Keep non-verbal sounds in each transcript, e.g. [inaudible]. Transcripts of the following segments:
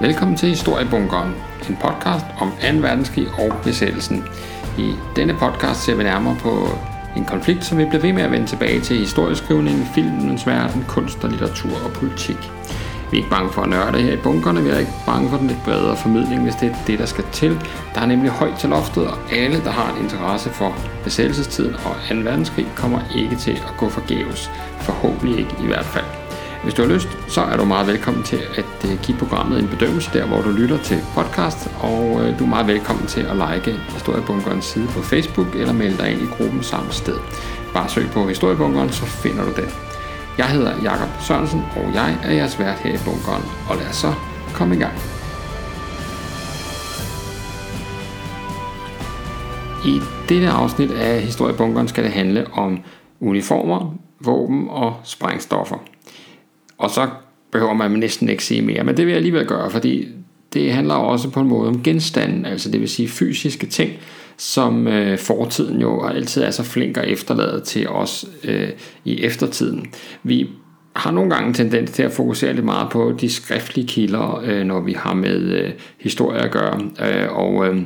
Velkommen til Historiebunkeren, en podcast om 2. verdenskrig og besættelsen. I denne podcast ser vi nærmere på en konflikt, som vi bliver ved med at vende tilbage til historieskrivningen, filmens verden, kunst og litteratur og politik. Vi er ikke bange for at nørde her i bunkerne, vi er ikke bange for den lidt bredere formidling, hvis det er det, der skal til. Der er nemlig højt til loftet, og alle, der har en interesse for besættelsestiden og 2. verdenskrig, kommer ikke til at gå forgæves. Forhåbentlig ikke i hvert fald. Hvis du har lyst, så er du meget velkommen til at øh, give programmet en bedømmelse der, hvor du lytter til podcast, og øh, du er meget velkommen til at like Historiebunkerens side på Facebook eller melde dig ind i gruppen samme sted. Bare søg på Historiebunkeren, så finder du den. Jeg hedder Jakob Sørensen, og jeg er jeres vært her i bunkeren, og lad os så komme i gang. I dette afsnit af Historiebunkeren skal det handle om uniformer, våben og sprængstoffer. Og så behøver man næsten ikke sige mere, men det vil jeg alligevel gøre, fordi det handler også på en måde om genstanden, altså det vil sige fysiske ting, som øh, fortiden jo altid er så flink at efterlade til os øh, i eftertiden. Vi har nogle gange en tendens til at fokusere lidt meget på de skriftlige kilder, øh, når vi har med øh, historie at gøre, øh, og øh,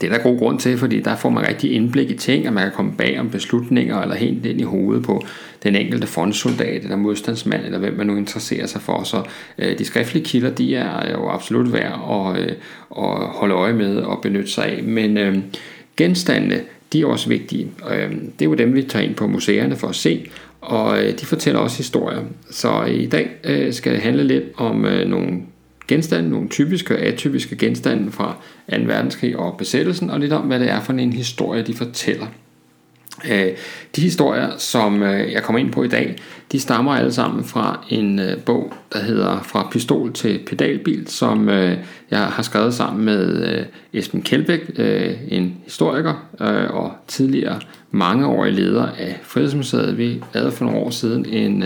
det er der god grund til, fordi der får man rigtig indblik i ting, og man kan komme bag om beslutninger eller helt ind i hovedet på den enkelte frontsoldat eller modstandsmand, eller hvem man nu interesserer sig for. Så øh, de skriftlige kilder, de er jo absolut værd at, øh, at holde øje med og benytte sig af. Men øh, genstandene, de er også vigtige. Øh, det er jo dem, vi tager ind på museerne for at se, og øh, de fortæller også historier. Så øh, i dag øh, skal det handle lidt om øh, nogle genstande, nogle typiske og atypiske genstande fra 2. verdenskrig og besættelsen, og lidt om, hvad det er for en historie, de fortæller. Øh, de historier, som øh, jeg kommer ind på i dag, de stammer alle sammen fra en øh, bog, der hedder Fra pistol til pedalbil, som jeg har skrevet sammen med Esben Kjeldbæk, en historiker og tidligere mangeårig leder af Frihedsmuseet. Vi lavede for nogle år siden en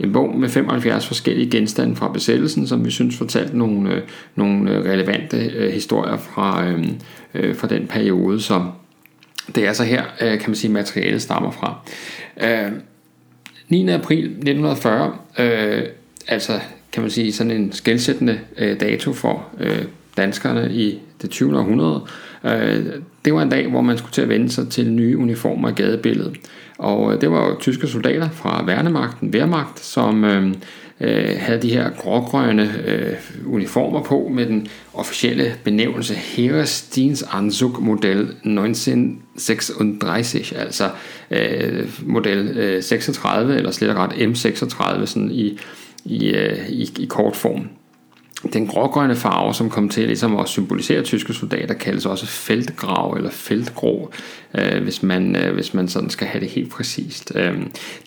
en bog med 75 forskellige genstande fra besættelsen, som vi synes fortalte nogle, øh, nogle øh, relevante øh, historier fra, øh, øh, fra den periode, som det er så her, øh, kan man sige, materialet stammer fra. Øh, 9. april 1940, øh, altså kan man sige sådan en skældsættende øh, dato for øh, danskerne i det 20. århundrede, øh, det var en dag, hvor man skulle til at vende sig til nye uniformer i gadebilledet. Og øh, det var jo tyske soldater fra værnemagten, Wehrmacht, som øh, øh, havde de her grågrønne øh, uniformer på med den officielle benævnelse Heeresdienstzug Model 1936, altså øh, model øh, 36, eller slet og ret M36 sådan i, i, øh, i, i kort form. Den grågrønne farve, som kom til ligesom at symbolisere tyske soldater, kaldes også feltgrav eller feltgrå, øh, hvis, man, øh, hvis man sådan skal have det helt præcist. Øh,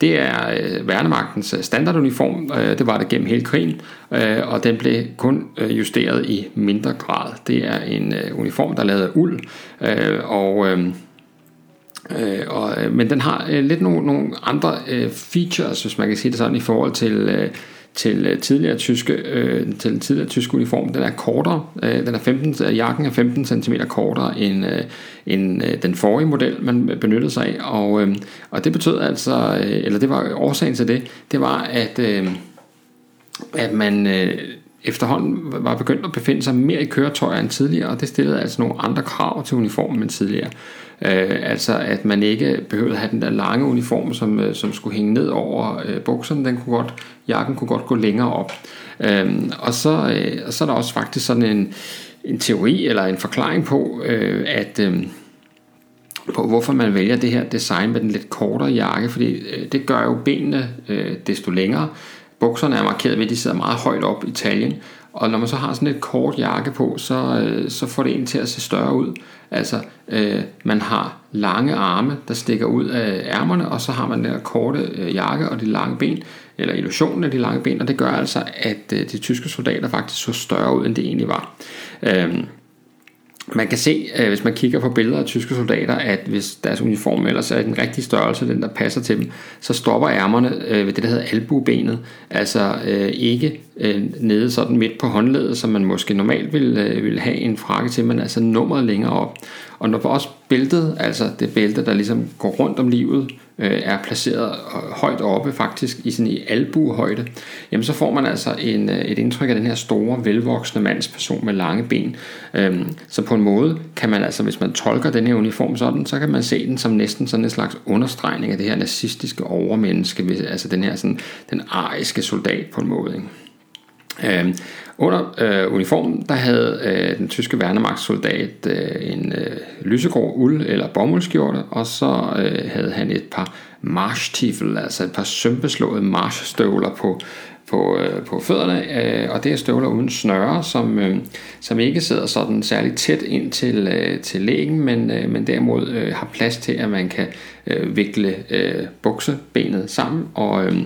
det er øh, værnemagtens øh, standarduniform, øh, det var det gennem hele krigen, øh, og den blev kun øh, justeret i mindre grad. Det er en øh, uniform, der er lavet af uld, øh, og... Øh, Øh, og, øh, men den har øh, lidt nogle, nogle andre øh, features, hvis man kan sige det sådan, i forhold til, øh, til øh, tidligere tyske, øh, til tidligere tyske uniform. Den er kortere. Øh, den er 15, øh, jakken er 15 cm kortere end, øh, end øh, den forrige model, man benyttede sig af. Og, øh, og det betød altså, øh, eller det var årsagen til det, det var, at, øh, at man... Øh, efterhånden var begyndt at befinde sig mere i køretøjer end tidligere, og det stillede altså nogle andre krav til uniformen end tidligere. Øh, altså at man ikke behøvede at have den der lange uniform, som, øh, som skulle hænge ned over øh, bukserne, den kunne godt, jakken kunne godt gå længere op. Øh, og, så, øh, og så er der også faktisk sådan en, en teori eller en forklaring på, øh, at... Øh, på hvorfor man vælger det her design med den lidt kortere jakke, fordi øh, det gør jo benene øh, desto længere. Bukserne er markeret ved, at de sidder meget højt op i taljen, og når man så har sådan et kort jakke på, så, øh, så får det en til at se større ud. Altså, øh, man har lange arme, der stikker ud af ærmerne, og så har man den korte øh, jakke og de lange ben, eller illusionen af de lange ben, og det gør altså, at øh, de tyske soldater faktisk så større ud, end det egentlig var. Øh, man kan se, øh, hvis man kigger på billeder af tyske soldater, at hvis deres uniform ellers er den rigtige størrelse, den der passer til dem, så stopper ærmerne øh, ved det, der hedder albuebenet. Altså øh, ikke nede sådan midt på håndledet, som man måske normalt ville, ville have en frakke til, men altså nummeret længere op. Og når også bæltet, altså det bælte, der ligesom går rundt om livet, øh, er placeret øh, højt oppe faktisk i sådan i albuehøjde, jamen så får man altså en, øh, et indtryk af den her store, velvoksne mandsperson med lange ben. Øhm, så på en måde kan man altså, hvis man tolker den her uniform sådan, så kan man se den som næsten sådan en slags understregning af det her nazistiske overmenneske, altså den her sådan, den ariske soldat på en måde. Ikke? Øh, under øh, uniformen, der havde øh, den tyske værnemagtssoldat øh, en øh, lysegrå uld- eller bomuldskjorte, og så øh, havde han et par marschtiefel, altså et par sømpeslåede marschstøvler på, på, øh, på fødderne, øh, og det er støvler uden snøre, som, øh, som ikke sidder sådan særligt tæt ind til, øh, til lægen, men, øh, men derimod øh, har plads til, at man kan øh, vikle øh, buksebenet sammen og... Øh,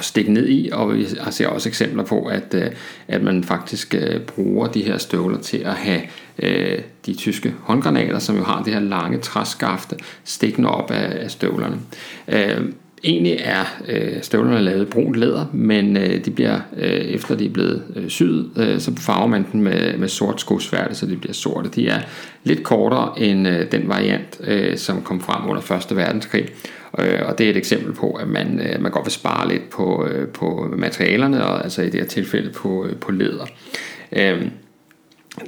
stikke ned i, og vi ser også eksempler på, at, øh, at man faktisk øh, bruger de her støvler til at have øh, de tyske håndgranater, som jo har det her lange træskafte stikkende op af, støvlerne. Egentlig er støvlerne lavet brunt læder, men de bliver, efter de er blevet syet, så farver man den med, med sort skosværte, så de bliver sorte. De er lidt kortere end den variant, som kom frem under 1. verdenskrig, Øh, og det er et eksempel på, at man, øh, man godt vil spare lidt på, øh, på materialerne, og altså i det her tilfælde på, øh, på leder. Øh,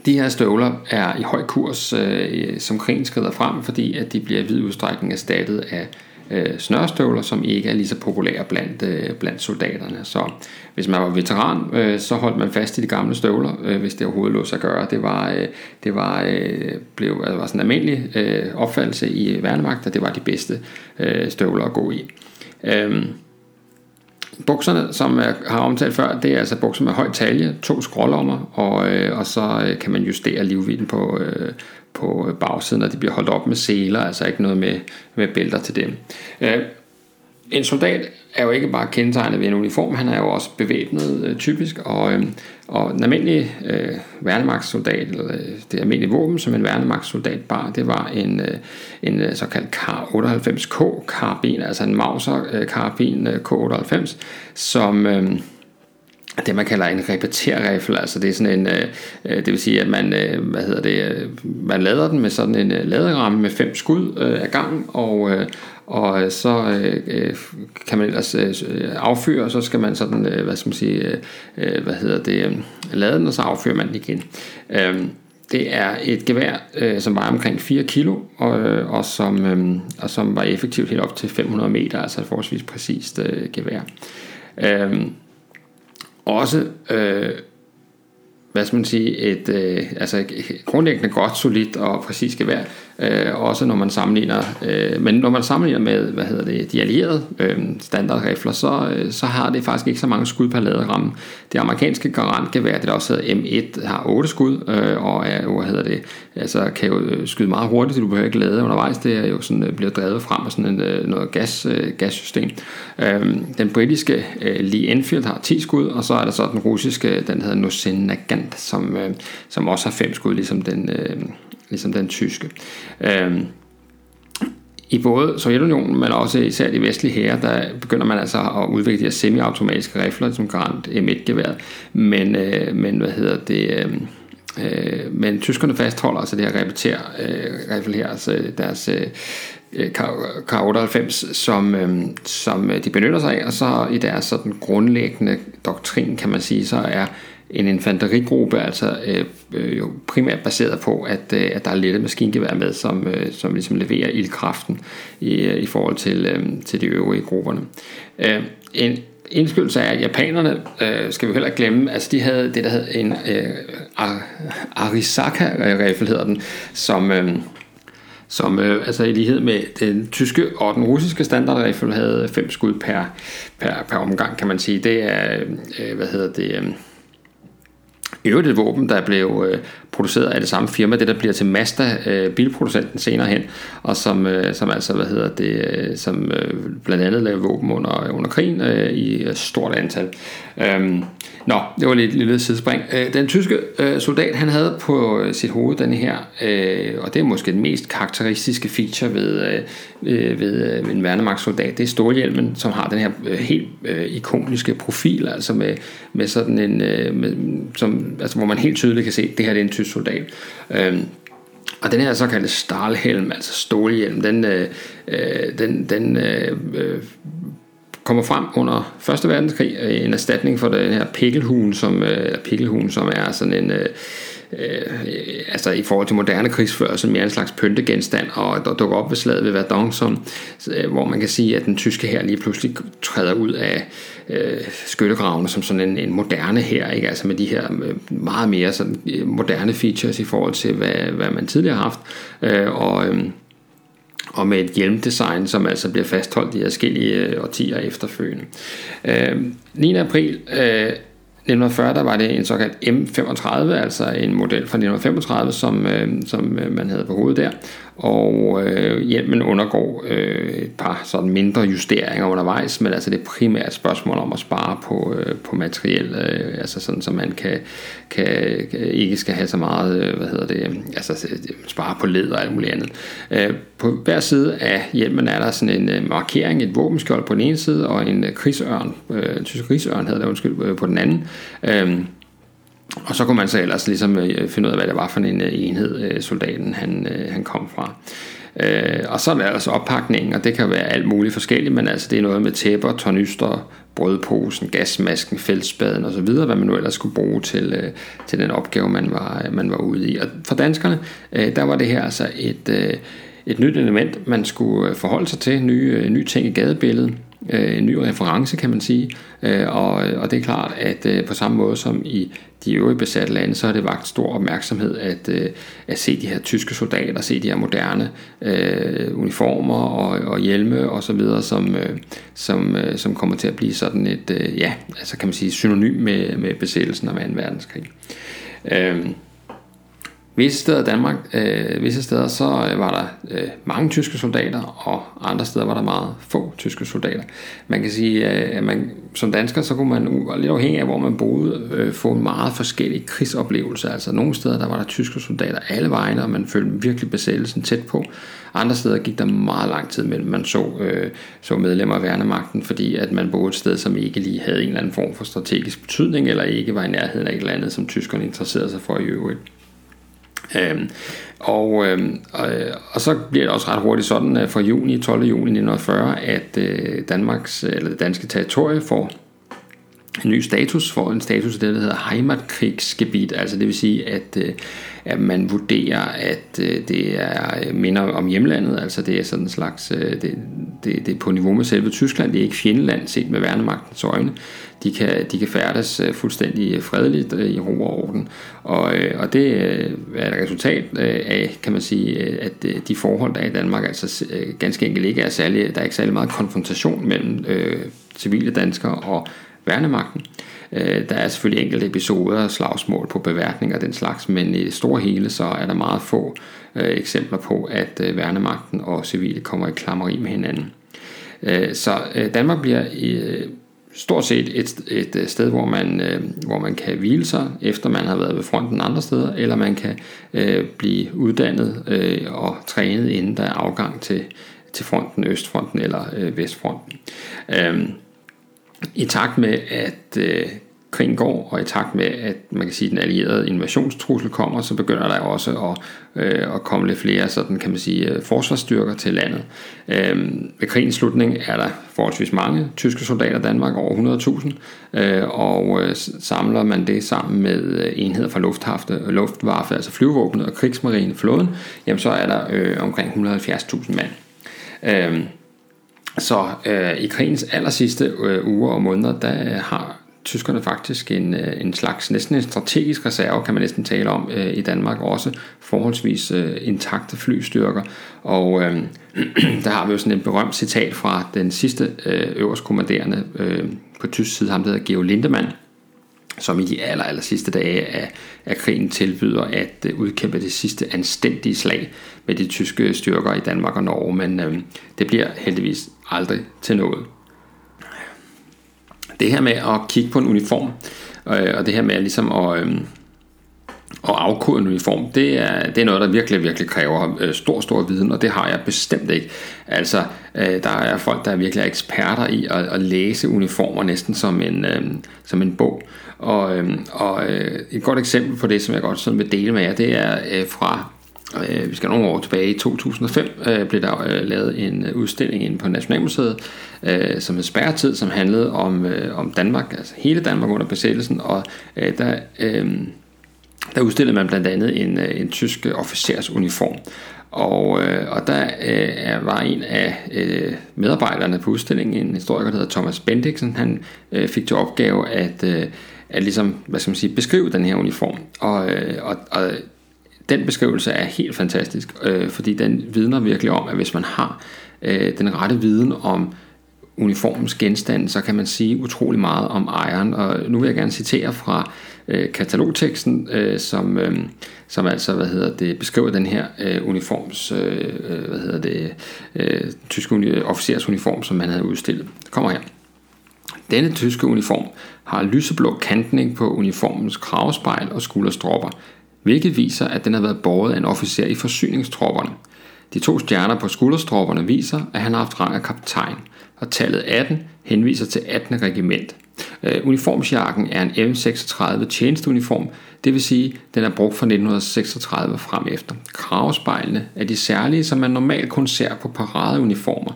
de her støvler er i høj kurs, øh, som krigen skrider frem, fordi at de bliver i vid udstrækning erstattet af øh, snørstøvler, som ikke er lige så populære blandt, øh, blandt soldaterne. Så hvis man var veteran, øh, så holdt man fast i de gamle støvler, øh, hvis det overhovedet lå sig gøre. Det var, øh, det var, øh, blev, altså, var sådan en almindelig øh, opfattelse i værnemagt, at det var de bedste øh, støvler at gå i. Øh, Bukserne, som øh, jeg har omtalt før, det er altså bukser med høj talje, to skrålommer, og, øh, og så øh, kan man justere livvidden på, øh, på bagsiden, og de bliver holdt op med seler, altså ikke noget med, med bælter til dem. Øh, en soldat er jo ikke bare kendetegnet ved en uniform, han er jo også bevæbnet øh, typisk, og, øh, og en almindelig øh, værnemagtssoldat, eller øh, det almindelige våben, som en værnemagtssoldat bar, det var en, øh, en øh, såkaldt K98K karabin, altså en Mauser-karabin øh, øh, K98, som... Øh, det man kalder en repeterrifle, altså det er sådan en, øh, øh, det vil sige at man, øh, hvad hedder det, øh, man lader den med sådan en øh, laderamme med fem skud øh, af gang, og, øh, og så øh, øh kan man ellers øh, øh, affyre, og så skal man sådan, øh, hvad skal man sige, øh, hvad hedder det, øh, lade den, og så affyrer man den igen. Øh, det er et gevær, øh, som vejer omkring 4 kilo, og, og, som, øh, og som var effektivt helt op til 500 meter, altså et forholdsvis præcist øh, gevær. Øh, også, øh, hvad skal man sige, et, øh, altså grundlæggende godt, solidt og præcis gevær, øh, også når man sammenligner, øh, men når man sammenligner med, hvad hedder det, de allierede øh, standardrifler, så, øh, så har det faktisk ikke så mange skud per laderamme. Det amerikanske garantgevær, det der også hedder M1, har 8 skud, øh, og er, hvad hedder det, altså kan jo øh, skyde meget hurtigt, så du behøver ikke lade undervejs, det er jo sådan, øh, bliver drevet frem af sådan en, øh, noget gas, øh, gassystem. Øh, den britiske øh, Lee Enfield har 10 skud, og så er der så den russiske, øh, den hedder Nosin Nagant, som, øh, som også har 5 skud, ligesom den, øh, ligesom den tyske. Øhm, i både Sovjetunionen, men også især de vestlige herrer, der begynder man altså at udvikle de her semi-automatiske rifler, som Grant M1-gevær. Men, øh, men hvad hedder det... Øh, øh, men tyskerne fastholder altså det her repeter øh, rifle her, altså deres øh, øh K98, som, øh, som de benytter sig af, og så i deres sådan grundlæggende doktrin, kan man sige, så er en infanterigruppe, altså øh, øh, jo primært baseret på, at, øh, at der er lette maskingevær med, som, øh, som ligesom leverer ildkraften i, øh, i forhold til, øh, til de øvrige grupperne. Øh, en indskydelse af japanerne, øh, skal vi heller glemme, altså de havde det, der hed en øh, Arisaka-rifle, hedder den, som... Øh, som øh, altså i lighed med den tyske og den russiske standardrifle havde fem skud per, per, per omgang, kan man sige. Det er, øh, øh hvad hedder det, øh, øvrigt et våben, der blev øh, produceret af det samme firma, det der bliver til Mazda, øh, bilproducenten senere hen, og som, øh, som altså, hvad hedder det, øh, som øh, blandt andet lavede våben under, under krigen øh, i stort antal. Øhm, nå, det var lidt lille sidespring. Øh, den tyske øh, soldat, han havde på sit hoved den her, øh, og det er måske den mest karakteristiske feature ved, øh, øh ved øh, en værnemagtssoldat, det er stålhjelmen, som har den her øh, helt øh, ikoniske profil, altså med, med sådan en, øh, med, som, altså hvor man helt tydeligt kan se, at det her det er en tysk soldat. Øh, og den her såkaldte Stahlhelm, altså stålhjelm, den, øh, øh den, den øh, øh, kommer frem under 1. verdenskrig, øh, en erstatning for den her pikkelhuen, som, øh, pikkelhuen, som er sådan en... Øh, øh, altså i forhold til moderne krigsførelse mere en slags pyntegenstand, og der dukker op ved slaget ved Verdun, som, øh, hvor man kan sige, at den tyske her lige pludselig træder ud af øh, skyttegravene som sådan en, en moderne her, ikke? altså med de her øh, meget mere sådan øh, moderne features i forhold til, hvad, hvad man tidligere har haft, øh, og øh, og med et hjelmdesign, som altså bliver fastholdt i forskellige øh, årtier efterfølgende. Øh, 9. april øh, 1940 der var det en såkaldt M35, altså en model fra 1935, som, øh, som øh, man havde på hovedet der. Og øh, hjelmen undergår øh, et par sådan mindre justeringer undervejs, men altså det er primært et spørgsmål om at spare på, øh, på materiel, øh, altså sådan, så man kan, kan, ikke skal have så meget, øh, hvad hedder det, altså øh, spare på led og alt muligt andet. Øh, på hver side af hjelmen er der sådan en øh, markering, et våbenskjold på den ene side, og en øh, krigsørn, øh, en tysk krigsørn hedder det undskyld, øh, på den anden. Øh, og så kunne man så ellers ligesom øh, finde ud af, hvad det var for en øh, enhed, øh, soldaten han, han kom fra. og så er der altså oppakningen, og det kan være alt muligt forskelligt, men altså det er noget med tæpper, tornyster, brødposen, gasmasken, feltspaden osv., hvad man nu ellers skulle bruge til, til den opgave, man var, man var ude i. Og for danskerne, der var det her altså et, et nyt element, man skulle forholde sig til, nye, nye ting i gadebilledet, Øh, en ny reference, kan man sige. Øh, og, og det er klart, at øh, på samme måde som i de øvrige besatte lande, så har det vagt stor opmærksomhed at, øh, at se de her tyske soldater, se de her moderne øh, uniformer og, og hjelme og så videre, som, øh, som, øh, som kommer til at blive sådan et, øh, ja, altså kan man sige, synonym med, med besættelsen af 2. verdenskrig. Øh, Visse steder i Danmark, øh, visse steder så øh, var der øh, mange tyske soldater, og andre steder var der meget få tyske soldater. Man kan sige, øh, at man, som dansker, så kunne man, lidt afhængig af hvor man boede, øh, få en meget forskellig krigsoplevelse. Altså nogle steder, der var der tyske soldater alle vegne, og man følte virkelig besættelsen tæt på. Andre steder gik der meget lang tid mellem man så, øh, så medlemmer af værnemagten, fordi at man boede et sted, som ikke lige havde en eller anden form for strategisk betydning, eller ikke var i nærheden af et eller andet, som tyskerne interesserede sig for i øvrigt. Øhm, og, øhm, og, og så bliver det også ret hurtigt sådan at fra juni, 12. juni 1940, at øh, Danmarks, eller det danske territorie får en ny status, får en status af det, der hedder Heimatkrigsgebiet, altså det vil sige, at, øh, at man vurderer, at øh, det er øh, minder om hjemlandet, altså det er sådan en slags, det, det, det er på niveau med selve Tyskland, det er ikke fjendeland set med værnemagtens øjne, de kan, de kan færdes fuldstændig fredeligt i ro og orden, og, og det er et resultat af, kan man sige, at de forhold, der er i Danmark, altså ganske enkelt ikke er særlig, der er ikke særlig meget konfrontation mellem øh, civile danskere og værnemagten. Øh, der er selvfølgelig enkelte episoder, slagsmål på beværtning og den slags, men i det store hele så er der meget få øh, eksempler på, at øh, værnemagten og civile kommer i klammeri med hinanden. Øh, så øh, Danmark bliver i, stort set et, et sted, hvor man, hvor man kan hvile sig, efter man har været ved fronten andre steder, eller man kan blive uddannet og trænet, inden der er afgang til, til fronten, Østfronten eller Vestfronten. Øhm, i takt med, at øh, krigen går, og i takt med, at man kan sige, at den allierede invasionstrussel kommer, så begynder der også at, øh, at komme lidt flere sådan, kan man sige, øh, forsvarsstyrker til landet. Øh, ved krigens slutning er der forholdsvis mange tyske soldater i Danmark, over 100.000, øh, og øh, samler man det sammen med øh, enheder fra lufthafte, luftvaffe, altså flyvåbnet og krigsmarine flåden, jamen så er der øh, omkring 170.000 mand. Øh, så øh, i krigens aller sidste øh, uger og måneder, der øh, har tyskerne faktisk en, øh, en slags næsten en strategisk reserve, kan man næsten tale om øh, i Danmark, også forholdsvis øh, intakte flystyrker. Og øh, [clears throat] der har vi jo sådan et berømt citat fra den sidste øh, øverstkommanderende øh, på tysk side, ham der hedder Georg Lindemann, som i de aller, aller sidste dage af, af krigen tilbyder at øh, udkæmpe det sidste anstændige slag med de tyske styrker i Danmark og Norge, men øh, det bliver heldigvis aldrig til noget. Det her med at kigge på en uniform, øh, og det her med ligesom at, øh, at afkode en uniform, det er, det er noget, der virkelig, virkelig kræver øh, stor, stor viden, og det har jeg bestemt ikke. Altså, øh, der er folk, der er virkelig eksperter i at, at læse uniformer næsten som en, øh, som en bog. Og, øh, og øh, et godt eksempel på det, som jeg godt sådan vil dele med jer, det er øh, fra øh, vi skal nogle år tilbage i 2005, øh, blev der øh, lavet en øh, udstilling inde på Nationalmuseet, øh, som hed Spærretid, som handlede om, øh, om Danmark, altså hele Danmark under besættelsen, og øh, der, øh, der udstillede man blandt andet en, øh, en tysk officersuniform. Og, øh, og der øh, var en af øh, medarbejderne på udstillingen, en historiker, der hedder Thomas Bendiksen, han øh, fik til opgave at, øh, at ligesom, hvad skal man sige, beskrive den her uniform. Og, øh, og, og den beskrivelse er helt fantastisk, øh, fordi den vidner virkelig om, at hvis man har øh, den rette viden om uniformens genstand, så kan man sige utrolig meget om ejeren. Og nu vil jeg gerne citere fra øh, katalogteksten, øh, som, øh, som altså hvad hedder det, beskriver den her øh, uniforms, øh, øh hvad hedder det, øh, tyske officersuniform, som man havde udstillet. Det kommer her. Denne tyske uniform har lyseblå kantning på uniformens kravspejl og skulderstropper, hvilket viser, at den har været båret af en officer i forsyningstropperne. De to stjerner på skulderstropperne viser, at han har haft rang af kaptajn, og tallet 18 henviser til 18. regiment. Uh, uniformsjakken er en M36 tjenesteuniform, det vil sige, den er brugt fra 1936 frem efter. Kravspejlene er de særlige, som man normalt kun ser på paradeuniformer,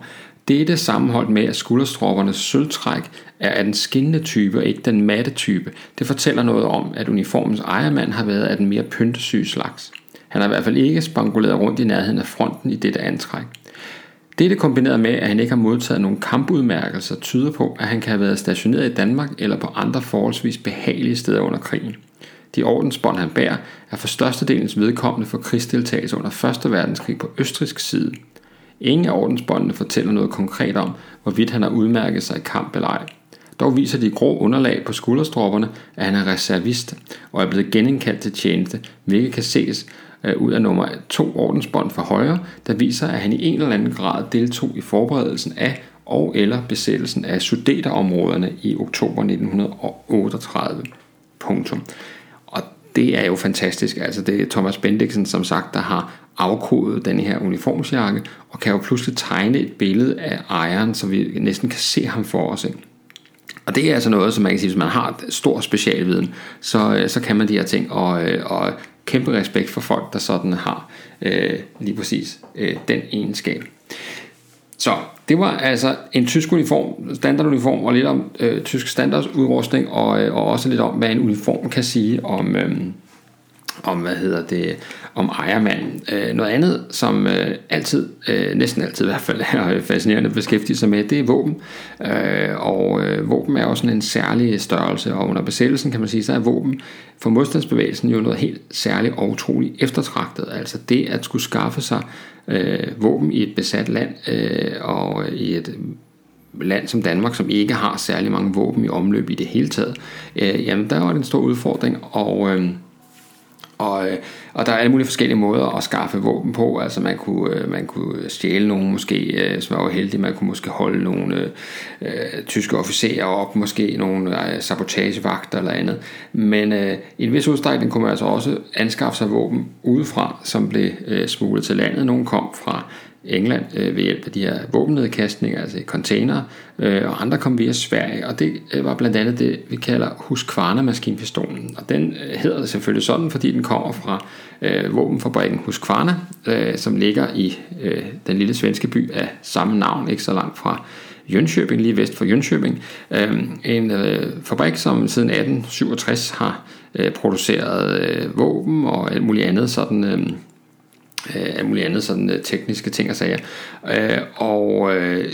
dette sammenholdt med, at skulderstroppernes sølvtræk er af den skinnende type og ikke den matte type, det fortæller noget om, at uniformens ejermand har været af den mere pyntesyge slags. Han har i hvert fald ikke spanguleret rundt i nærheden af fronten i dette antræk. Dette kombineret med, at han ikke har modtaget nogen kampudmærkelser, tyder på, at han kan have været stationeret i Danmark eller på andre forholdsvis behagelige steder under krigen. De ordensbånd, han bærer, er for størstedelens vedkommende for krigsdeltagelse under 1. verdenskrig på østrisk side – Ingen af ordensbåndene fortæller noget konkret om, hvorvidt han har udmærket sig i kamp eller ej. Dog viser de grå underlag på skulderstropperne, at han er reservist og er blevet genindkaldt til tjeneste, hvilket kan ses øh, ud af nummer to ordensbånd fra højre, der viser, at han i en eller anden grad deltog i forberedelsen af og eller besættelsen af sudeterområderne i oktober 1938. Punktum. Og det er jo fantastisk. Altså det er Thomas Bendiksen, som sagt, der har afkodet den her uniformsjakke, og kan jo pludselig tegne et billede af ejeren, så vi næsten kan se ham for os. Ikke? Og det er altså noget, som man kan sige, hvis man har stor specialviden, så, øh, så kan man de her ting, og, øh, og kæmpe respekt for folk, der sådan har øh, lige præcis øh, den egenskab. Så det var altså en tysk uniform, standarduniform, og lidt om øh, tysk standardudrustning, og, øh, og også lidt om, hvad en uniform kan sige om, øh, om hvad hedder det, om ejermanden. Øh, noget andet, som øh, altid, øh, næsten altid i hvert fald er fascinerende at beskæftige sig med, det er våben. Øh, og øh, våben er også sådan en særlig størrelse, og under besættelsen kan man sige, så er våben for modstandsbevægelsen jo noget helt særligt og utroligt eftertragtet. Altså det at skulle skaffe sig øh, våben i et besat land, øh, og i et land som Danmark, som ikke har særlig mange våben i omløb i det hele taget, øh, jamen der var det en stor udfordring, og øh, og, øh, og der er alle mulige forskellige måder at skaffe våben på. Altså man kunne, øh, man kunne stjæle nogen måske, øh, som var heldig. Man kunne måske holde nogle øh, tyske officerer op, måske nogle øh, sabotagevagter eller andet. Men øh, i en vis udstrækning kunne man altså også anskaffe sig våben udefra, som blev øh, smuglet til landet. Nogle kom fra England øh, ved hjælp af de her våbennedkastninger, altså container, øh, og andre kom via Sverige, og det øh, var blandt andet det, vi kalder Husqvarna maskinpistolen. Og den øh, hedder selvfølgelig sådan, fordi den kommer fra øh, våbenfabrikken Husqvarna, øh, som ligger i øh, den lille svenske by af samme navn, ikke så langt fra Jönköping, lige vest for Jönköping. Øh, en øh, fabrik, som siden 1867 har øh, produceret øh, våben og alt muligt andet sådan... Øh, øh, alt muligt andet sådan øh, tekniske ting og sager. Øh, og øh,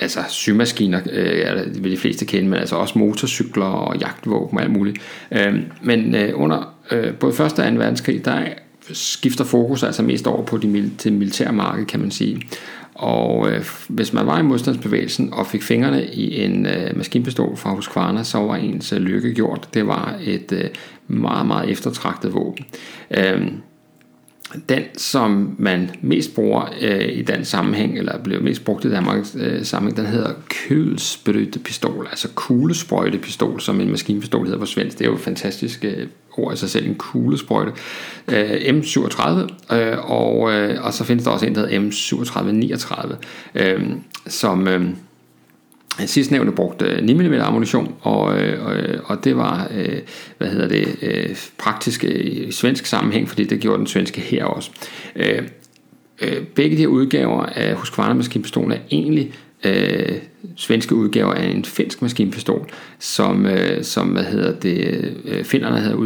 altså symaskiner øh, vil de fleste kende, men altså også motorcykler og jagtvåben og alt muligt. Øh, men øh, under øh, både 1. og 2. verdenskrig, der skifter fokus altså mest over på de, til militære marked, kan man sige. Og øh, hvis man var i modstandsbevægelsen og fik fingrene i en øh, maskinpistol fra Husqvarna, så var ens øh, lykke gjort. Det var et øh, meget, meget eftertragtet våben. Øh, den, som man mest bruger øh, i den sammenhæng, eller bliver mest brugt i Danmark øh, sammenhæng, den hedder kølsprøjtepistol, altså kuglesprøjtepistol, som en maskinpistol hedder på svensk. Det er jo et fantastisk øh, ord i sig selv, en kuglesprøjte. Øh, M37, øh, og, øh, og så findes der også en, der hedder M3739, øh, som... Øh, Øh, Sidst nævnte brugte øh, 9 mm ammunition, og, og, og det var hvad hedder det, praktisk i svensk sammenhæng, fordi det gjorde den svenske her også. Begge de her udgaver af Husqvarna maskinpistolen er egentlig øh, svenske udgaver af en finsk maskinpistol, som, øh, som hvad hedder det, øh, finnerne havde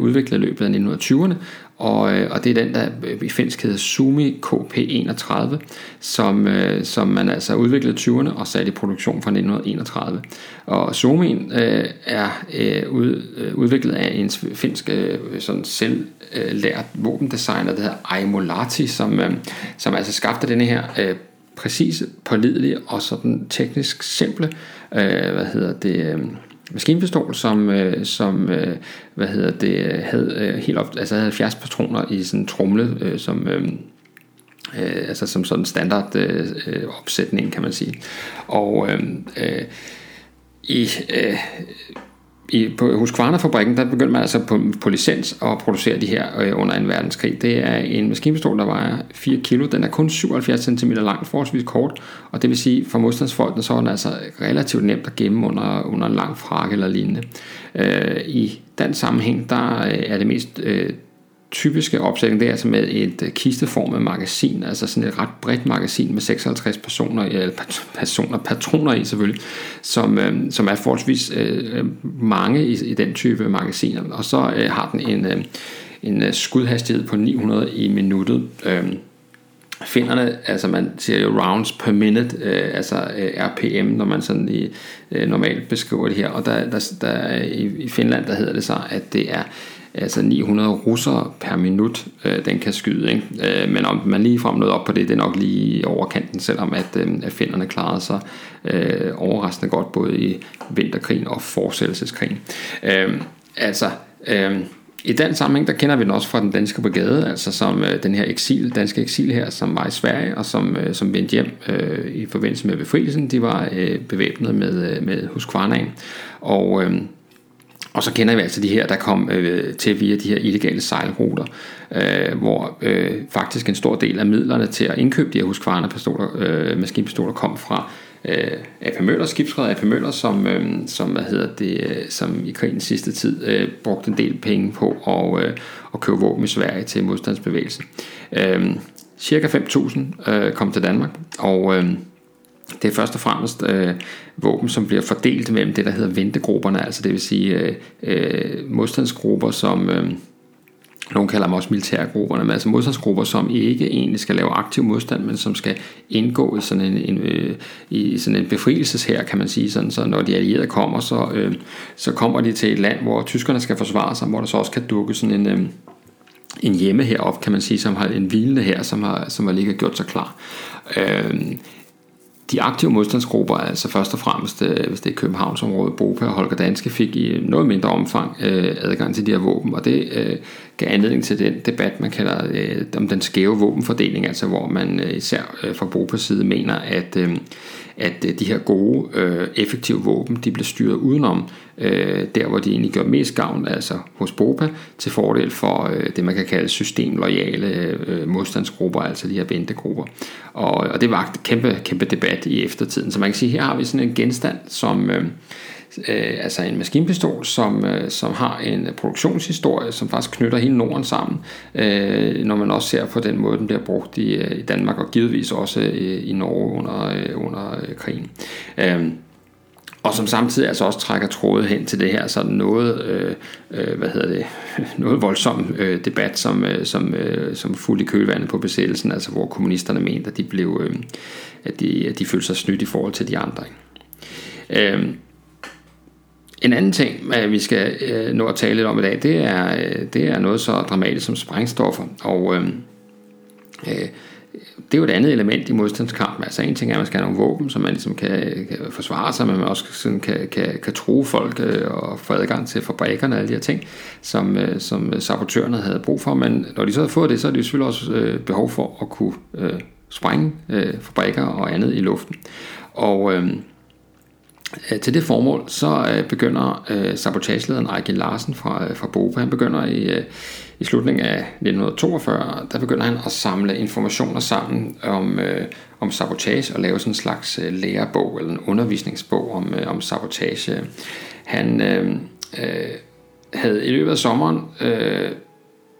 udviklet i løbet af 1920'erne, og, øh, og det er den, der i finsk hedder Sumi KP31, som, øh, som man altså udviklede i 20'erne og satte i produktion fra 1931. Og Sumi øh, er øh, ud, øh, udviklet af en finsk øh, sådan selvlært våbendesigner, der hedder Aimo Lahti, som, øh, som altså skabte denne her øh, præcise, pålidelige og sådan teknisk simple øh, hvad hedder det, øh, maskinpistol, som, øh, som øh, hvad hedder det, havde øh, helt op, altså havde 70 patroner i sådan en trumle, øh, som øh, øh, altså som sådan standard øh, øh, opsætning, kan man sige. Og øh, øh, i øh, i, på, hos Kvarnerfabrikken, der begyndte man altså på, på licens at producere de her øh, under 2. verdenskrig. Det er en maskinpistol, der vejer 4 kilo. Den er kun 77 cm lang, forholdsvis kort. Og det vil sige, for modstandsfolkene, så er den altså relativt nemt at gemme under, under en lang frakke eller lignende. Øh, I den sammenhæng, der øh, er det mest øh, typiske opsætning, det er altså med et øh, kisteformet magasin, altså sådan et ret bredt magasin med 56 personer, eller personer, patroner i selvfølgelig, som, øh, som er forholdsvis øh, øh, mange i, i den type magasiner. Og så øh, har den en, øh, en øh, skudhastighed på 900 i minuttet. Øh, Finderne, altså man siger jo rounds per minute, øh, altså øh, RPM, når man sådan i, øh, normalt beskriver det her, og der, der, der i, i Finland, der hedder det så, at det er altså 900 russere per minut, øh, den kan skyde. Ikke? Øh, men om man lige frem op på det, det er nok lige overkanten, selvom at, øh, at finderne klarede sig øh, overraskende godt både i vinterkrigen og forsættelseskrigen. Øh, altså, øh, i den sammenhæng, der kender vi den også fra den danske brigade, altså som øh, den her eksil, danske eksil her, som var i Sverige, og som, øh, som vendte hjem øh, i forbindelse med befrielsen. De var øh, bevæbnet med, øh, med Husqvarnaen. Og, øh, og så kender vi altså de her, der kom øh, til via de her illegale sejlruter, øh, hvor øh, faktisk en stor del af midlerne til at indkøbe de her Husqvarna øh, maskinpistoler kom fra øh, AP Møller, skibsredder AP Møller, som, øh, som, hvad hedder det, øh, som i krigens sidste tid øh, brugte en del penge på at, øh, at købe våben i Sverige til modstandsbevægelsen. Øh, cirka 5.000 øh, kom til Danmark, og øh, det er først og fremmest øh, våben, som bliver fordelt mellem det, der hedder ventegrupperne, altså det vil sige øh, øh, modstandsgrupper, som... Øh, nogle kalder dem også militærgrupperne, men altså modstandsgrupper, som ikke egentlig skal lave aktiv modstand, men som skal indgå i sådan en, en, øh, i sådan en befrielseshær, kan man sige. Sådan, så når de allierede kommer, så, øh, så kommer de til et land, hvor tyskerne skal forsvare sig, hvor der så også kan dukke sådan en, øh, en hjemme herop, kan man sige, som har en hvilende her, som har, som har ligget gjort sig klar. Øh, de aktive modstandsgrupper, altså først og fremmest, øh, hvis det er Københavnsområdet, Bopa og Holger Danske, fik i noget mindre omfang øh, adgang til de her våben, og det øh, gav anledning til den debat, man kalder øh, om den skæve våbenfordeling, altså hvor man øh, især øh, fra Bopas side mener, at, øh, at øh, de her gode, øh, effektive våben, de blev styret udenom øh, der, hvor de egentlig gør mest gavn, altså hos Bopa, til fordel for øh, det, man kan kalde systemlojale øh, modstandsgrupper, altså de her ventegrupper. Og, og det var kæmpe, kæmpe debat i eftertiden. Så man kan sige, her har vi sådan en genstand, som... Øh, øh, altså en maskinpistol, som, øh, som har en produktionshistorie, som faktisk knytter hele Norden sammen, øh, når man også ser på den måde, den bliver brugt i, øh, i Danmark, og givetvis også i, i Norge under, øh, under øh, krigen. Øh, og som samtidig altså også trækker trådet hen til det her sådan noget, øh, øh, hvad hedder det, [laughs] noget voldsom øh, debat, som, øh, som, øh, som fuldt i kølvandet på besættelsen, altså hvor kommunisterne mente, at de blev, øh, at de, at de følte sig snydt i forhold til de andre. Øh, en anden ting, øh, vi skal øh, nå at tale lidt om i dag, det er, øh, det er noget så dramatisk som sprængstoffer. Og øh, øh, det er jo et andet element i modstandskampen. Altså en ting er, at man skal have nogle våben, så man ligesom kan, kan forsvare sig, men man også sådan kan, kan, kan true folk øh, og få adgang til fabrikkerne og alle de her ting, som, øh, som sabotørerne havde brug for. Men når de så har fået det, så er de selvfølgelig også øh, behov for at kunne øh, sprænge øh, fabrikker og andet i luften. Og Øh, Øh, til det formål, så øh, begynder øh, sabotagelederen Ejke Larsen fra, øh, fra BOPA, han begynder i, i slutningen af 1942, der begynder han at samle informationer sammen om, om sabotage og lave sådan en slags lærebog eller en undervisningsbog om, om sabotage. Han øh, havde i løbet af sommeren øh,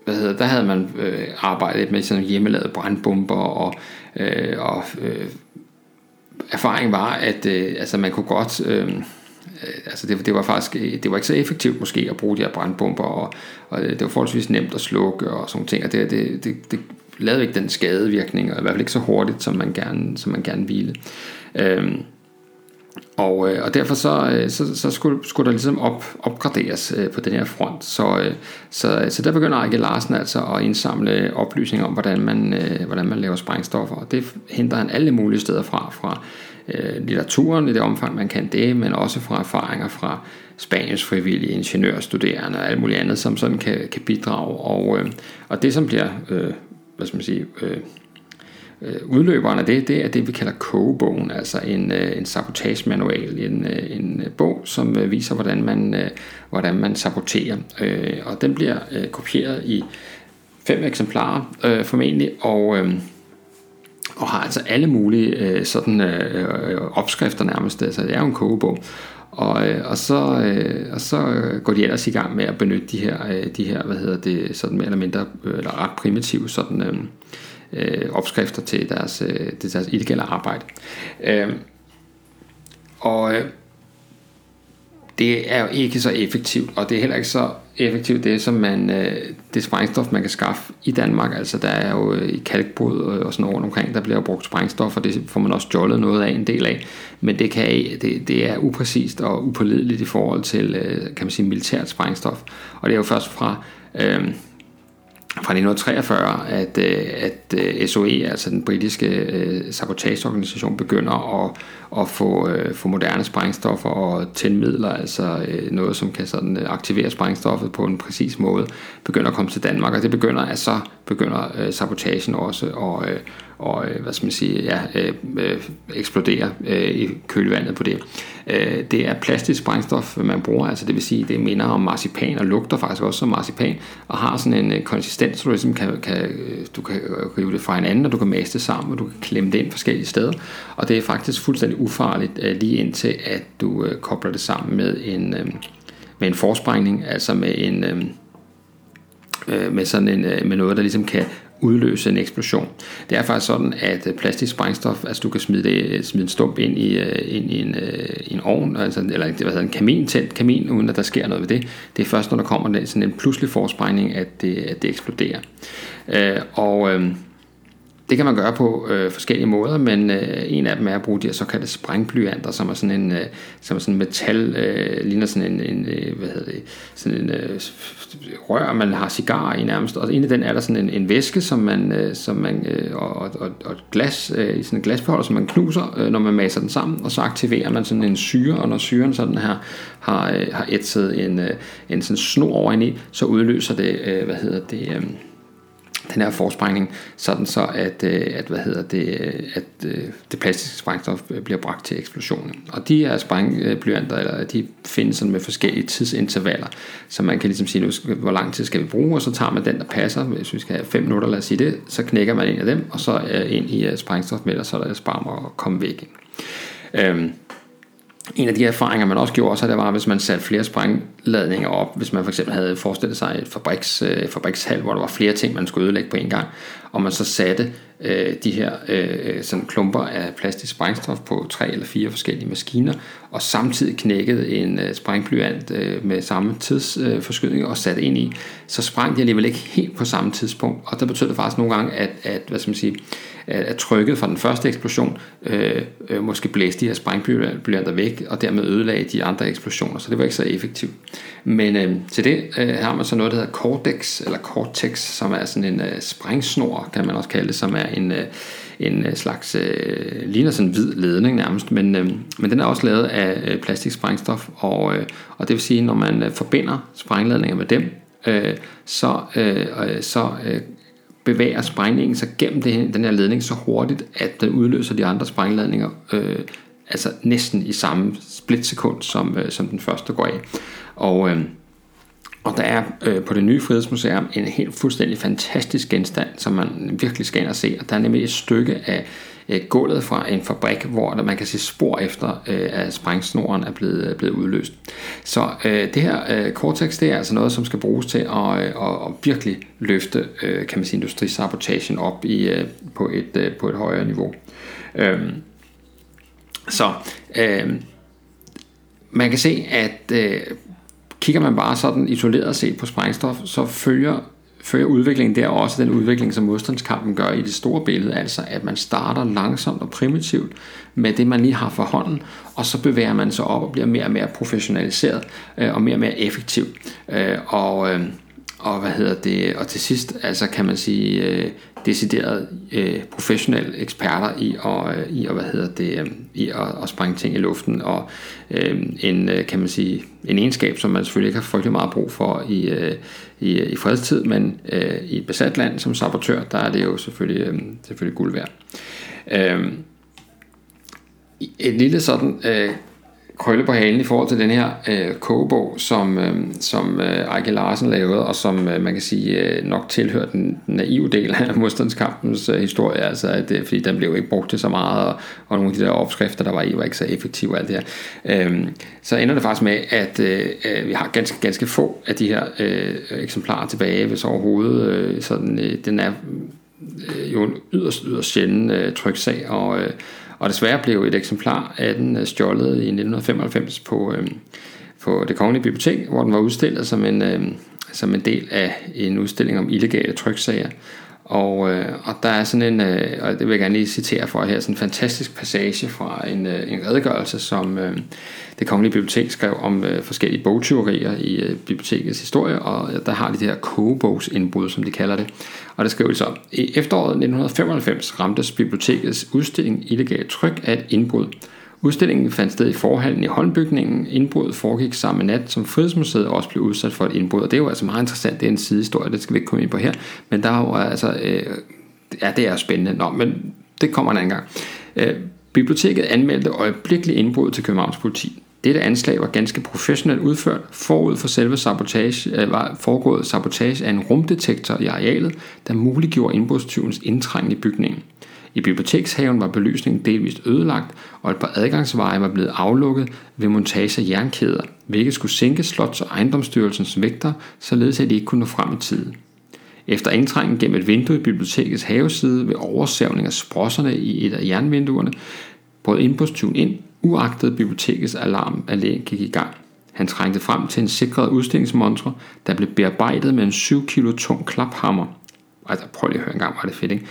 hvad hedder, der havde man øh, arbejdet med sådan hjemmelavede brandbomber og, øh, og øh, erfaring var, at øh, altså man kunne godt... Øh, øh, altså det, det var faktisk det var ikke så effektivt måske at bruge de her brandbomber, og, og det var forholdsvis nemt at slukke og sådan ting, og det, det, det, det lavede ikke den skadevirkning, og i hvert fald ikke så hurtigt, som man gerne, som man gerne ville. Øh, og, øh, og derfor så, øh, så, så skulle, skulle der ligesom op, opgraderes øh, på den her front. Så, øh, så, så der begynder Ejke Larsen altså at indsamle oplysninger om, hvordan man, øh, hvordan man laver sprængstoffer. Og det henter han alle mulige steder fra, fra øh, litteraturen i det omfang, man kan det, men også fra erfaringer fra Spaniens frivillige ingeniørstuderende og alt muligt andet, som sådan kan, kan bidrage. Og, øh, og det, som bliver øh, hvad skal man sige, øh, Øh, udløberen af det, det er det, vi kalder kogebogen, altså en, øh, en sabotage-manual, en, øh, en øh, bog, som øh, viser, hvordan man, øh, hvordan man saboterer. Og den bliver kopieret i fem eksemplarer formentlig, og, og har altså alle mulige sådan, opskrifter nærmest, altså, det er jo en kogebog. Og, og, så, og så går de ellers i gang med at benytte de her, de her hvad hedder det, sådan mere eller mindre, eller ret primitive sådan, øh, Øh, opskrifter til deres, øh, til deres illegale arbejde. Øh, og øh, det er jo ikke så effektivt, og det er heller ikke så effektivt det, som man, øh, det sprængstof, man kan skaffe i Danmark. Altså der er jo øh, i kalkbrud og sådan noget rundt omkring, der bliver jo brugt sprængstof, og det får man også jollet noget af en del af. Men det, kan, det, det er upræcist og upålideligt i forhold til, øh, kan man sige, militært sprængstof. Og det er jo først fra... Øh, fra 1943, at, øh, at øh, SOE, altså den britiske øh, sabotageorganisation, begynder at, at få, få moderne sprængstoffer og tændmidler, altså noget, som kan sådan aktivere sprængstoffet på en præcis måde, begynder at komme til Danmark, og det begynder, at så begynder sabotagen også at, og øh, hvad skal man sige, ja, øh, øh eksplodere øh, i kølvandet på det. Øh, det er plastisk brændstof, man bruger, altså det vil sige, det minder om marcipan og lugter faktisk også som marcipan, og har sådan en øh, konsistens, så du ligesom kan, kan, du kan rive det fra hinanden, og du kan maste det sammen, og du kan klemme det ind forskellige steder, og det er faktisk fuldstændig ufarligt lige indtil, at du kobler det sammen med en, med en forsprængning, altså med en med sådan en, med noget, der ligesom kan udløse en eksplosion. Det er faktisk sådan, at øh, plastisk sprængstof, altså du kan smide, det, smide en stump ind i, øh, ind i, en, øh, en ovn, altså, eller hvad hedder, en kamin, tændt kamin, uden at der sker noget ved det. Det er først, når der kommer sådan en pludselig forsprængning, at det, at det eksploderer. Øh, og øh, det kan man gøre på øh, forskellige måder, men øh, en af dem er at bruge de her såkaldte sprængblyanter, som er sådan en øh, som er sådan metal, øh, ligner sådan en, en øh, hvad hedder det, sådan en øh, rør, man har cigar i nærmest, og inde i den er der sådan en, en væske, som man, øh, som man øh, og, og, og et glas, øh, i sådan en glasbeholder, som man knuser, øh, når man maser den sammen, og så aktiverer man sådan en syre, og når syren sådan her har, øh, har ætset en, øh, en sådan snor over i, så udløser det, øh, hvad hedder det, øh, den her forsprængning, sådan så at, øh, at, hvad hedder det, øh, at øh, det plastiske sprængstof bliver bragt til eksplosionen. Og de her sprængblyanter, eller de findes sådan med forskellige tidsintervaller, så man kan ligesom sige, nu, hvor lang tid skal vi bruge, og så tager man den, der passer. Hvis vi skal have 5 minutter, lad os sige det, så knækker man en af dem, og så ind i sprængstofmælder, så er der sparm at komme væk. Øhm, en af de erfaringer, man også gjorde, så det var, hvis man satte flere sprængladninger op, hvis man for eksempel havde forestillet sig et fabriks, øh, fabrikshal, hvor der var flere ting, man skulle ødelægge på en gang, og man så satte øh, de her øh, sådan klumper af plastisk sprængstof på tre eller fire forskellige maskiner, og samtidig knækkede en øh, sprængplyant øh, med samme tidsforskydning øh, og satte ind i, så sprang de alligevel ikke helt på samme tidspunkt, og det betød det faktisk nogle gange, at, at hvad skal man sige, at trykket fra den første eksplosion øh, øh, måske blæste de her sprængblyanter væk, og dermed ødelagde de andre eksplosioner, så det var ikke så effektivt. Men øh, til det øh, har man så noget, der hedder Cortex, eller Cortex, som er sådan en øh, springsnor, kan man også kalde det, som er en, øh, en øh, slags, øh, ligner sådan en hvid ledning nærmest, men, øh, men den er også lavet af øh, plastiksprængstof, og, øh, og det vil sige, når man øh, forbinder sprængladninger med dem, øh, så, øh, øh så øh, bevæger sprængningen sig gennem det, den her ledning så hurtigt, at den udløser de andre sprængladninger øh, altså næsten i samme splitsekund, som, øh, som den første går af. Og, øh, og der er øh, på det nye Frihedsmuseum en helt fuldstændig fantastisk genstand, som man virkelig skal ind og se. Og der er nemlig et stykke af øh, gulvet fra en fabrik, hvor der, man kan se spor efter, øh, at sprængsnoren er blevet, øh, blevet udløst. Så øh, det her øh, Cortex, det er altså noget, som skal bruges til at, øh, at, at virkelig løfte øh, kan man sige, industrisabotagen op i, øh, på, et, øh, på et højere niveau. Øh, så øh, man kan se, at øh, kigger man bare sådan isoleret set på sprængstof, så følger, følger udviklingen der også den udvikling, som modstandskampen gør i det store billede, altså at man starter langsomt og primitivt med det, man lige har for hånden, og så bevæger man sig op og bliver mere og mere professionaliseret øh, og mere og mere effektiv. Øh, og, øh, og hvad hedder det, og til sidst altså kan man sige øh, decideret øh, professionelle eksperter i at, øh, i at hvad hedder det, øh, i at, at sprænge ting i luften og øh, en øh, kan man sige en egenskab som man selvfølgelig ikke har frygtelig meget brug for i øh, i, øh, i fredstid, men øh, i et besat land som sabotør, der er det jo selvfølgelig øh, selvfølgelig guld værd. Øh, et lille sådan øh, krølle på halen i forhold til den her øh, kogebog, som, øh, som øh, Ejke Larsen lavede, og som øh, man kan sige øh, nok tilhører den naive del af modstandskampens øh, historie, altså at, øh, fordi den blev ikke brugt til så meget, og, og nogle af de der opskrifter, der var i, var ikke så effektive og alt det her. Øh, så ender det faktisk med, at øh, vi har ganske, ganske få af de her øh, eksemplarer tilbage, hvis overhovedet øh, sådan, øh, den er øh, jo en yderst, yderst sjælden øh, tryksag, og øh, og desværre blev et eksemplar af den øh, stjålet i 1995 på, øh, på det kongelige bibliotek, hvor den var udstillet som en, øh, som en del af en udstilling om illegale tryksager. Og, øh, og der er sådan en, øh, og det vil jeg gerne lige citere for her, sådan en fantastisk passage fra en, øh, en redegørelse, som øh, det kongelige bibliotek skrev om øh, forskellige bogtyverier i øh, bibliotekets historie, og øh, der har de det her kogebogsindbrud, som de kalder det. Og der skriver de så, i efteråret 1995 ramtes bibliotekets udstilling illegalt tryk af et indbrud. Udstillingen fandt sted i forhallen i Holmbygningen. Indbruddet foregik samme nat, som Frihedsmuseet også blev udsat for et indbrud. Og det er jo altså meget interessant. Det er en sidehistorie, det skal vi ikke komme ind på her. Men der er jo øh, altså... Øh, ja, det er spændende. Nå, men det kommer en anden gang. Øh, biblioteket anmeldte øjeblikkeligt indbrud til Københavns politi. Dette anslag var ganske professionelt udført. Forud for selve sabotage øh, var foregået sabotage af en rumdetektor i arealet, der muliggjorde indbrudstyvens indtrængen i bygningen. I bibliotekshaven var belysningen delvist ødelagt, og et par adgangsveje var blevet aflukket ved montage af jernkæder, hvilket skulle sænke Slots- og ejendomsstyrelsens vægter, således at de ikke kunne nå frem i tiden. Efter indtrængen gennem et vindue i bibliotekets haveside ved oversævning af sprosserne i et af jernvinduerne, brød indbrudstyven ind, uagtet bibliotekets alarmanlæg gik i gang. Han trængte frem til en sikret udstillingsmontre, der blev bearbejdet med en 7 kilo tung klaphammer. Altså prøv lige at høre en gang, var det fedt, ikke?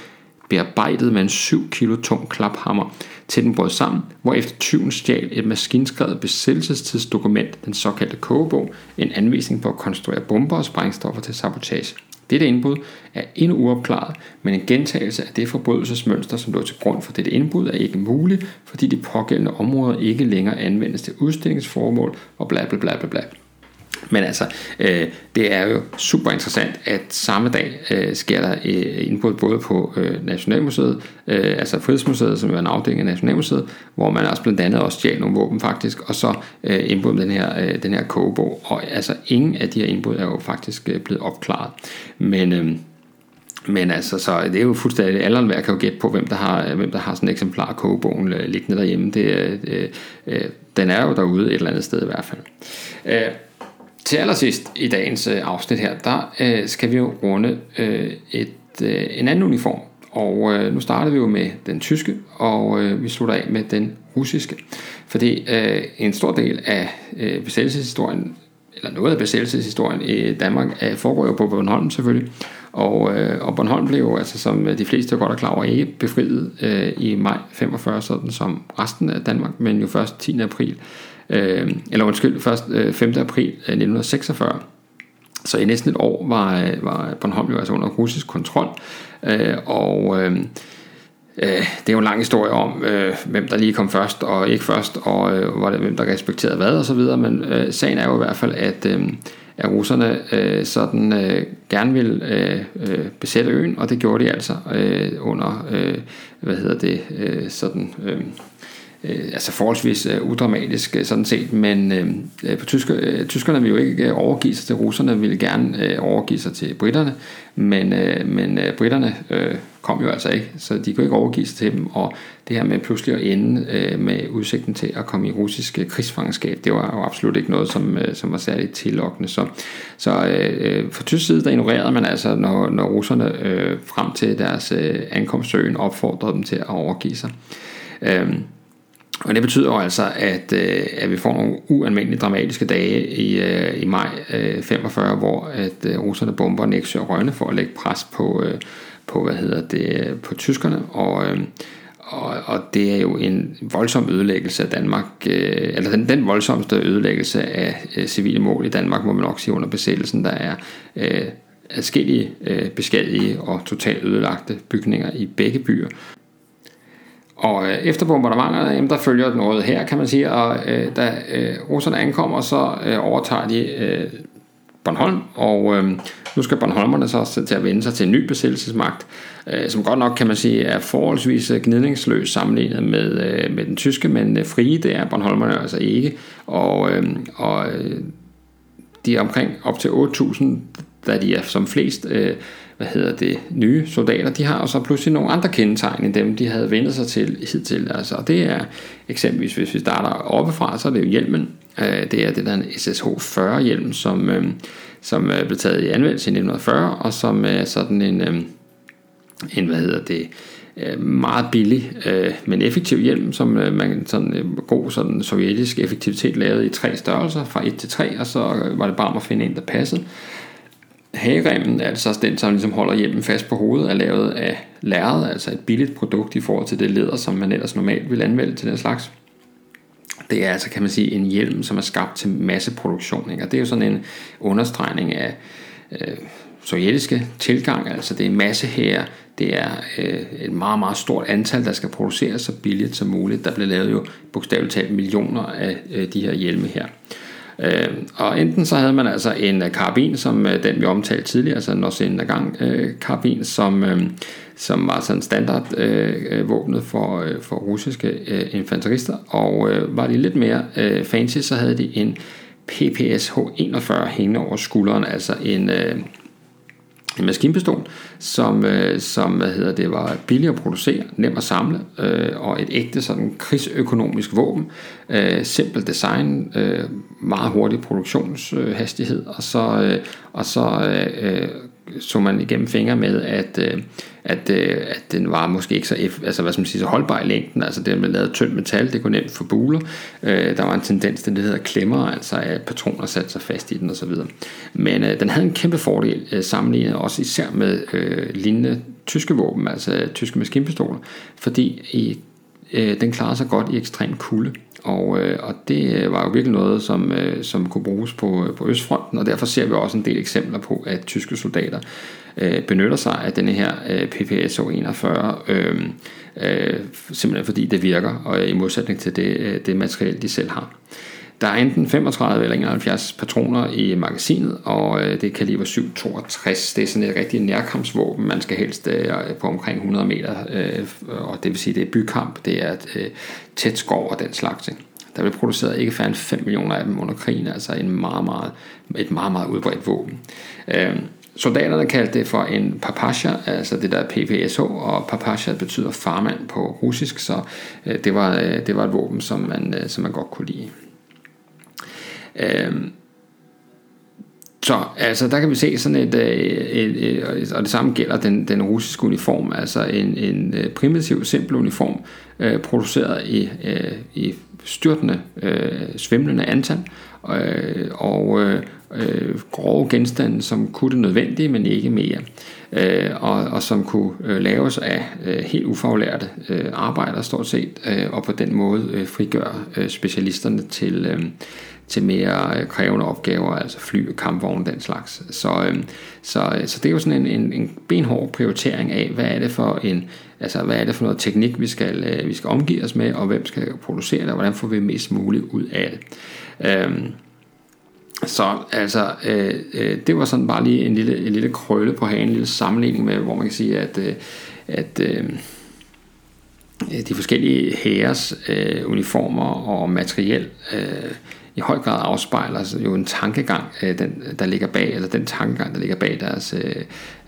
Bearbejdet med en 7 kilo tung klaphammer, til den brød sammen, efter tyven stjal et maskinskrevet besættelsestidsdokument, den såkaldte kogebog, en anvisning på at konstruere bomber og sprængstoffer til sabotage. Dette indbrud er endnu uopklaret, men en gentagelse af det forbrydelsesmønster, som lå til grund for dette indbrud, er ikke mulig, fordi de pågældende områder ikke længere anvendes til udstillingsformål og bla bla bla bla bla. Men altså, øh, det er jo super interessant, at samme dag øh, sker der øh, indbrud både på øh, Nationalmuseet, øh, altså Frihedsmuseet, som er en afdeling af Nationalmuseet, hvor man også blandt andet også stjal nogle våben faktisk, og så øh, indbrud den her, øh, den her kogebog. Og altså, ingen af de her indbrud er jo faktisk øh, blevet opklaret. Men... Øh, men altså, så det er jo fuldstændig, alle hver kan jo gætte på, hvem der har, hvem der har sådan et eksemplar af kogebogen øh, liggende derhjemme. Det, øh, øh, den er jo derude et eller andet sted i hvert fald. Øh, til allersidst i dagens øh, afsnit her, der øh, skal vi jo runde øh, et, øh, en anden uniform. Og øh, nu starter vi jo med den tyske, og øh, vi slutter af med den russiske. Fordi øh, en stor del af øh, besættelseshistorien, eller noget af besættelseshistorien i Danmark, øh, foregår jo på Bornholm selvfølgelig. Og, øh, og Bornholm blev jo, altså, som øh, de fleste godt er klar over, ikke befriet øh, i maj 45, sådan som resten af Danmark, men jo først 10. april øh, eller undskyld, først øh, 5. april øh, 1946. Så i næsten et år var, øh, var Bornholm jo altså under russisk kontrol, øh, og øh, øh, det er jo en lang historie om, øh, hvem der lige kom først og ikke først, og øh, hvem der respekterede hvad og så videre, men øh, sagen er jo i hvert fald, at, øh, at russerne øh, sådan øh, gerne ville øh, besætte øen, og det gjorde de altså øh, under, øh, hvad hedder det, øh, sådan... Øh, øh, altså forholdsvis øh, udramatisk øh, sådan set, men øh, øh, på tysker, øh, tyskerne vil jo ikke øh, overgive sig til russerne, ville gerne øh, overgive sig til britterne, men, øh, men øh, britterne øh, kom jo altså ikke, så de kunne ikke overgive sig til dem, og det her med pludselig at ende øh, med udsigten til at komme i russisk øh, krigsfangenskab, det var jo absolut ikke noget, som, øh, som var særligt tillokkende. Så, så øh, øh fra tysk side, der ignorerede man altså, når, når russerne øh, frem til deres øh, ankomstøen opfordrede dem til at overgive sig. Øh, og det betyder jo altså, at, øh, at vi får nogle ualmindeligt dramatiske dage i, øh, i maj øh, 45, hvor at øh, russerne bomber Nexø og Rønne for at lægge pres på, øh, på hvad hedder det, på tyskerne, og, øh, og, og det er jo en voldsom ødelæggelse af Danmark, øh, eller den, den voldsomste ødelæggelse af øh, civile mål i Danmark, må man nok sige under besættelsen, der er øh, adskillige øh, beskadige og totalt ødelagte bygninger i begge byer. Og øh, efter bombardementerne, jamen, der følger noget her, kan man sige, og øh, da øh, russerne ankommer, så øh, overtager de øh, Bornholm, og øh, nu skal Bornholmerne så til at vende sig til en ny besættelsesmagt, øh, som godt nok kan man sige er forholdsvis øh, gnidningsløs sammenlignet med, øh, med den tyske, men øh, frie det er Bornholmerne altså ikke, og, øh, og øh, de er omkring op til 8.000, da de er som flest øh, hvad hedder det, nye soldater, de har så pludselig nogle andre kendetegn end dem, de havde vendt sig til hidtil. Altså, og det er eksempelvis, hvis vi starter oppefra, så er det jo hjelmen. Øh, det er det der SSH-40 hjelm, som, øh, som øh, blev taget i anvendelse i 1940, og som er sådan en, øh, en hvad hedder det, øh, meget billig, men effektiv hjelm, som man sådan god sådan sovjetisk effektivitet lavede i tre størrelser, fra 1 til 3, og så var det bare om at finde en, der passede. Hageremmen, altså den, som ligesom holder hjelmen fast på hovedet, er lavet af lærred, altså et billigt produkt i forhold til det læder, som man ellers normalt vil anvende til den slags. Det er altså, kan man sige, en hjelm, som er skabt til masseproduktion. Ikke? Og det er jo sådan en understregning af øh, sovjetiske tilgang, altså det er masse her, det er øh, et meget, meget stort antal, der skal produceres så billigt som muligt. Der bliver lavet jo bogstaveligt talt millioner af øh, de her hjelme her. Øh, Øh, og enten så havde man altså en øh, karabin, som øh, den vi omtalte tidligere, altså en Norsen gang øh, karabin, som, øh, som var sådan standard øh, øh våbnet for, øh, for russiske øh, infanterister, og øh, var de lidt mere øh, fancy, så havde de en PPSH-41 hængende over skulderen, altså en, øh, en maskinpistol, som, øh, som hvad hedder det, var billig at producere, nem at samle, øh, og et ægte sådan krigsøkonomisk våben. Øh, simpel design, øh, meget hurtig produktionshastighed, og så, øh, og så øh, øh så man igennem fingre med, at, øh, at, øh, at den var måske ikke så, altså, hvad skal man sige, så holdbar i længden. Altså det med lavet tyndt metal, det kunne nemt få buler. Øh, der var en tendens til det, der hedder klemmer, altså at patroner satte sig fast i den osv. Men øh, den havde en kæmpe fordel øh, sammenlignet også især med øh, lignende tyske våben, altså tyske maskinpistoler, fordi i, øh, den klarer sig godt i ekstrem kulde. Og, øh, og det øh, var jo virkelig noget, som, øh, som kunne bruges på, øh, på Østfronten, og derfor ser vi også en del eksempler på, at tyske soldater øh, benytter sig af denne her øh, PPSO 41, øh, øh, simpelthen fordi det virker, og i modsætning til det, øh, det materiel, de selv har. Der er enten 35 eller 71 patroner i magasinet, og øh, det er kaliber 762. Det er sådan et rigtig nærkampsvåben. Man skal helst øh, på omkring 100 meter, øh, og det vil sige, det er bykamp, det er tæt skov og den slags. ting. Der blev produceret ikke færre end 5 millioner af dem under krigen, altså en meget, meget, et meget, meget udbredt våben. Øhm, soldaterne kaldte det for en papasha, altså det der PPSH, og papasha betyder farmand på russisk, så det var, det var et våben, som man, som man godt kunne lide. Øh, Så altså, der kan vi se sådan et, øh, et, et, et og det samme gælder den, den russiske uniform, altså en, en øh, primitiv, simpel uniform, øh, produceret i, øh, i styrtende, øh, svimlende antal, øh, og øh, øh, grove genstande, som kunne det nødvendige, men ikke mere, øh, og, og som kunne øh, laves af øh, helt ufaglærte øh, arbejdere stort set, øh, og på den måde øh, frigøre øh, specialisterne til, øh, til mere øh, krævende opgaver, altså fly, kampvogne, den slags. Så, øhm, så, øh, så det er jo sådan en, en, en benhård prioritering af, hvad er det for en Altså, hvad er det for noget teknik, vi skal, øh, vi skal omgive os med, og hvem skal producere det, og hvordan får vi mest muligt ud af det. Øhm, så altså, øh, øh, det var sådan bare lige en lille, en lille krølle på hagen, en lille sammenligning med, hvor man kan sige, at, øh, at øh, de forskellige hæres øh, uniformer og materiel øh, i høj grad afspejler jo en tankegang, øh, den, der ligger bag, eller den tankegang, der ligger bag deres, øh,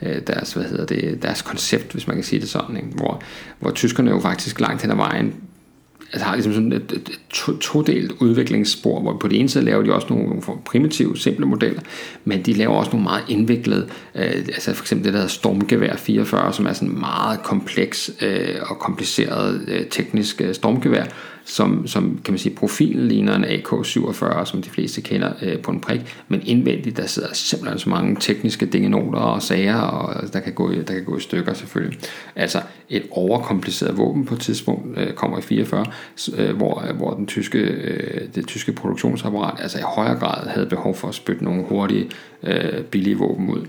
øh, deres, hvad hedder det, deres koncept, hvis man kan sige det sådan, ikke? Hvor, hvor tyskerne jo faktisk langt hen ad vejen altså har ligesom sådan et, et, et todelt udviklingsspor, hvor på det ene side laver de også nogle, nogle primitive, simple modeller, men de laver også nogle meget indviklede, øh, altså for eksempel det der hedder Stormgevær 44, som er sådan meget kompleks øh, og kompliceret øh, teknisk øh, stormgevær, som, som kan man sige, profilen ligner en AK-47, som de fleste kender øh, på en prik, men indvendigt, der sidder simpelthen så mange tekniske dingenoter og sager, og øh, der kan, gå, der kan gå i stykker selvfølgelig. Altså et overkompliceret våben på et tidspunkt øh, kommer i 44, øh, hvor, øh, hvor den tyske, øh, det tyske produktionsapparat altså i højere grad havde behov for at spytte nogle hurtige, øh, billige våben ud.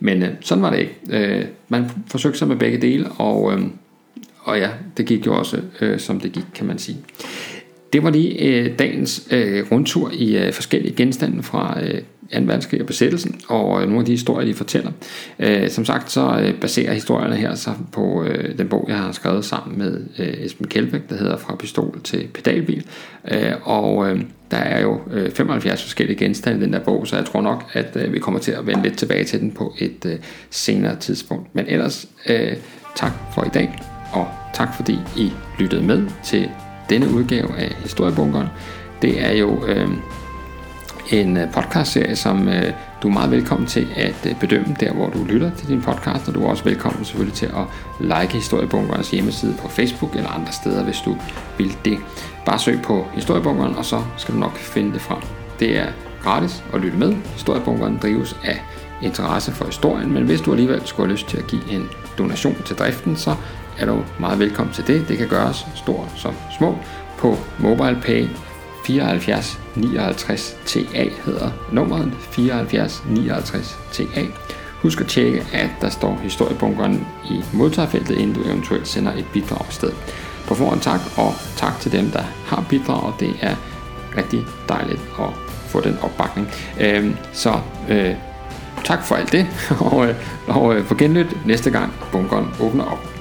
Men øh, sådan var det ikke. Øh, man forsøgte sig med begge dele, og øh, og ja, det gik jo også, øh, som det gik, kan man sige. Det var lige øh, dagens øh, rundtur i øh, forskellige genstande fra øh, 2. verdenskrig og besættelsen, og øh, nogle af de historier, de fortæller. Øh, som sagt, så øh, baserer historierne her sig på øh, den bog, jeg har skrevet sammen med øh, Esben Kjeldbæk, der hedder Fra pistol til pedalbil. Øh, og øh, der er jo øh, 75 forskellige genstande i den der bog, så jeg tror nok, at øh, vi kommer til at vende lidt tilbage til den på et øh, senere tidspunkt. Men ellers, øh, tak for i dag og tak fordi I lyttede med til denne udgave af Historiebunkeren. Det er jo øh, en øh, podcastserie, som øh, du er meget velkommen til at øh, bedømme der, hvor du lytter til din podcast, og du er også velkommen selvfølgelig til at like Historiebunkerens hjemmeside på Facebook eller andre steder, hvis du vil det. Bare søg på Historiebunkeren, og så skal du nok finde det frem. Det er gratis at lytte med. Historiebunkeren drives af interesse for historien, men hvis du alligevel skulle have lyst til at give en donation til driften, så er du meget velkommen til det. Det kan gøres stor som små på MobilePay 74 59 TA hedder nummeret 74 59 TA. Husk at tjekke, at der står historiebunkeren i modtagerfeltet, inden du eventuelt sender et bidrag afsted. På forhånd tak, og tak til dem, der har bidraget. Det er rigtig dejligt at få den opbakning. Øhm, så øh, tak for alt det, [laughs] og, øh, og øh, på genlyt næste gang bunkeren åbner op.